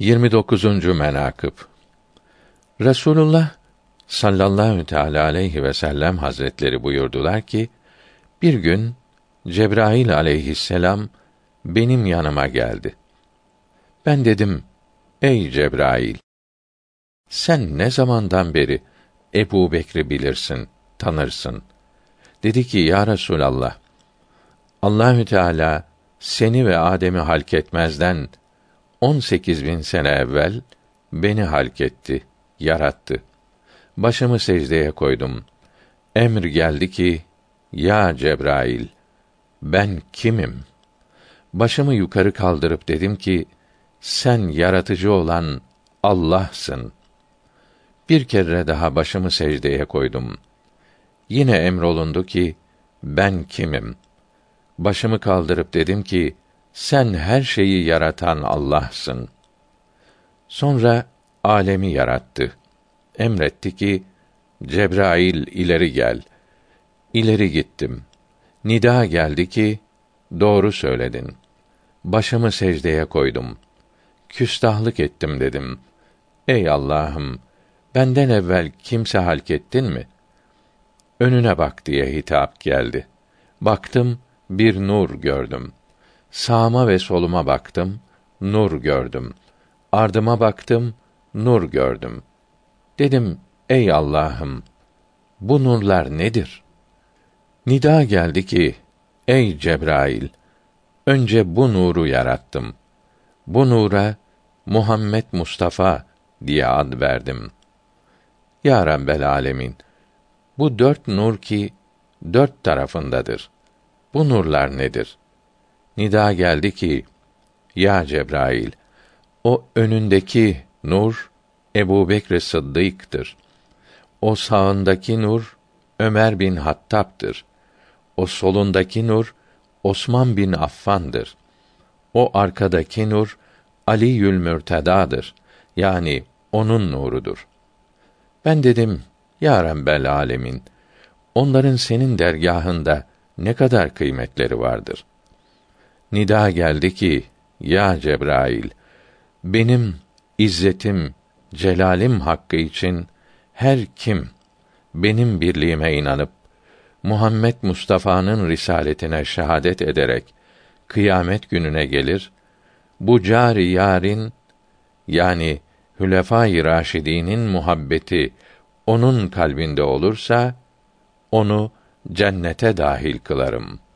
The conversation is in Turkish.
29. menakıb Resulullah sallallahu teala aleyhi ve sellem hazretleri buyurdular ki bir gün Cebrail aleyhisselam benim yanıma geldi. Ben dedim: Ey Cebrail! Sen ne zamandan beri Ebu Bekri bilirsin, tanırsın? Dedi ki, Ya Resulallah, Allahü Teala seni ve Adem'i halk etmezden 18 bin sene evvel beni halk etti, yarattı. Başımı secdeye koydum. Emr geldi ki, ya Cebrail, ben kimim? Başımı yukarı kaldırıp dedim ki, sen yaratıcı olan Allah'sın. Bir kere daha başımı secdeye koydum. Yine emrolundu ki, ben kimim? Başımı kaldırıp dedim ki, sen her şeyi yaratan Allah'sın. Sonra alemi yarattı. Emretti ki, Cebrail ileri gel. İleri gittim. Nida geldi ki, doğru söyledin. Başımı secdeye koydum. Küstahlık ettim dedim. Ey Allah'ım, benden evvel kimse halk ettin mi? Önüne bak diye hitap geldi. Baktım, bir nur gördüm. Sağıma ve soluma baktım, nur gördüm. Ardıma baktım, nur gördüm. Dedim, ey Allah'ım, bu nurlar nedir? Nida geldi ki, ey Cebrail, önce bu nuru yarattım. Bu nura Muhammed Mustafa diye ad verdim. Ya Rabbel Alemin, bu dört nur ki dört tarafındadır. Bu nurlar nedir? Nida geldi ki, Ya Cebrail, o önündeki nur Ebu Bekr Sıddık'tır. O sağındaki nur Ömer bin Hattab'dır. O solundaki nur Osman bin Affan'dır. O arkadaki nur Ali Yül Mürteda'dır. Yani onun nurudur. Ben dedim, Ya Rabbel Alemin, onların senin dergahında ne kadar kıymetleri vardır. Nida geldi ki, ya Cebrail, benim izzetim, celalim hakkı için her kim benim birliğime inanıp Muhammed Mustafa'nın risaletine şehadet ederek kıyamet gününe gelir, bu cari yarın yani Hülefâ-i Raşidî'nin muhabbeti onun kalbinde olursa onu cennete dahil kılarım.''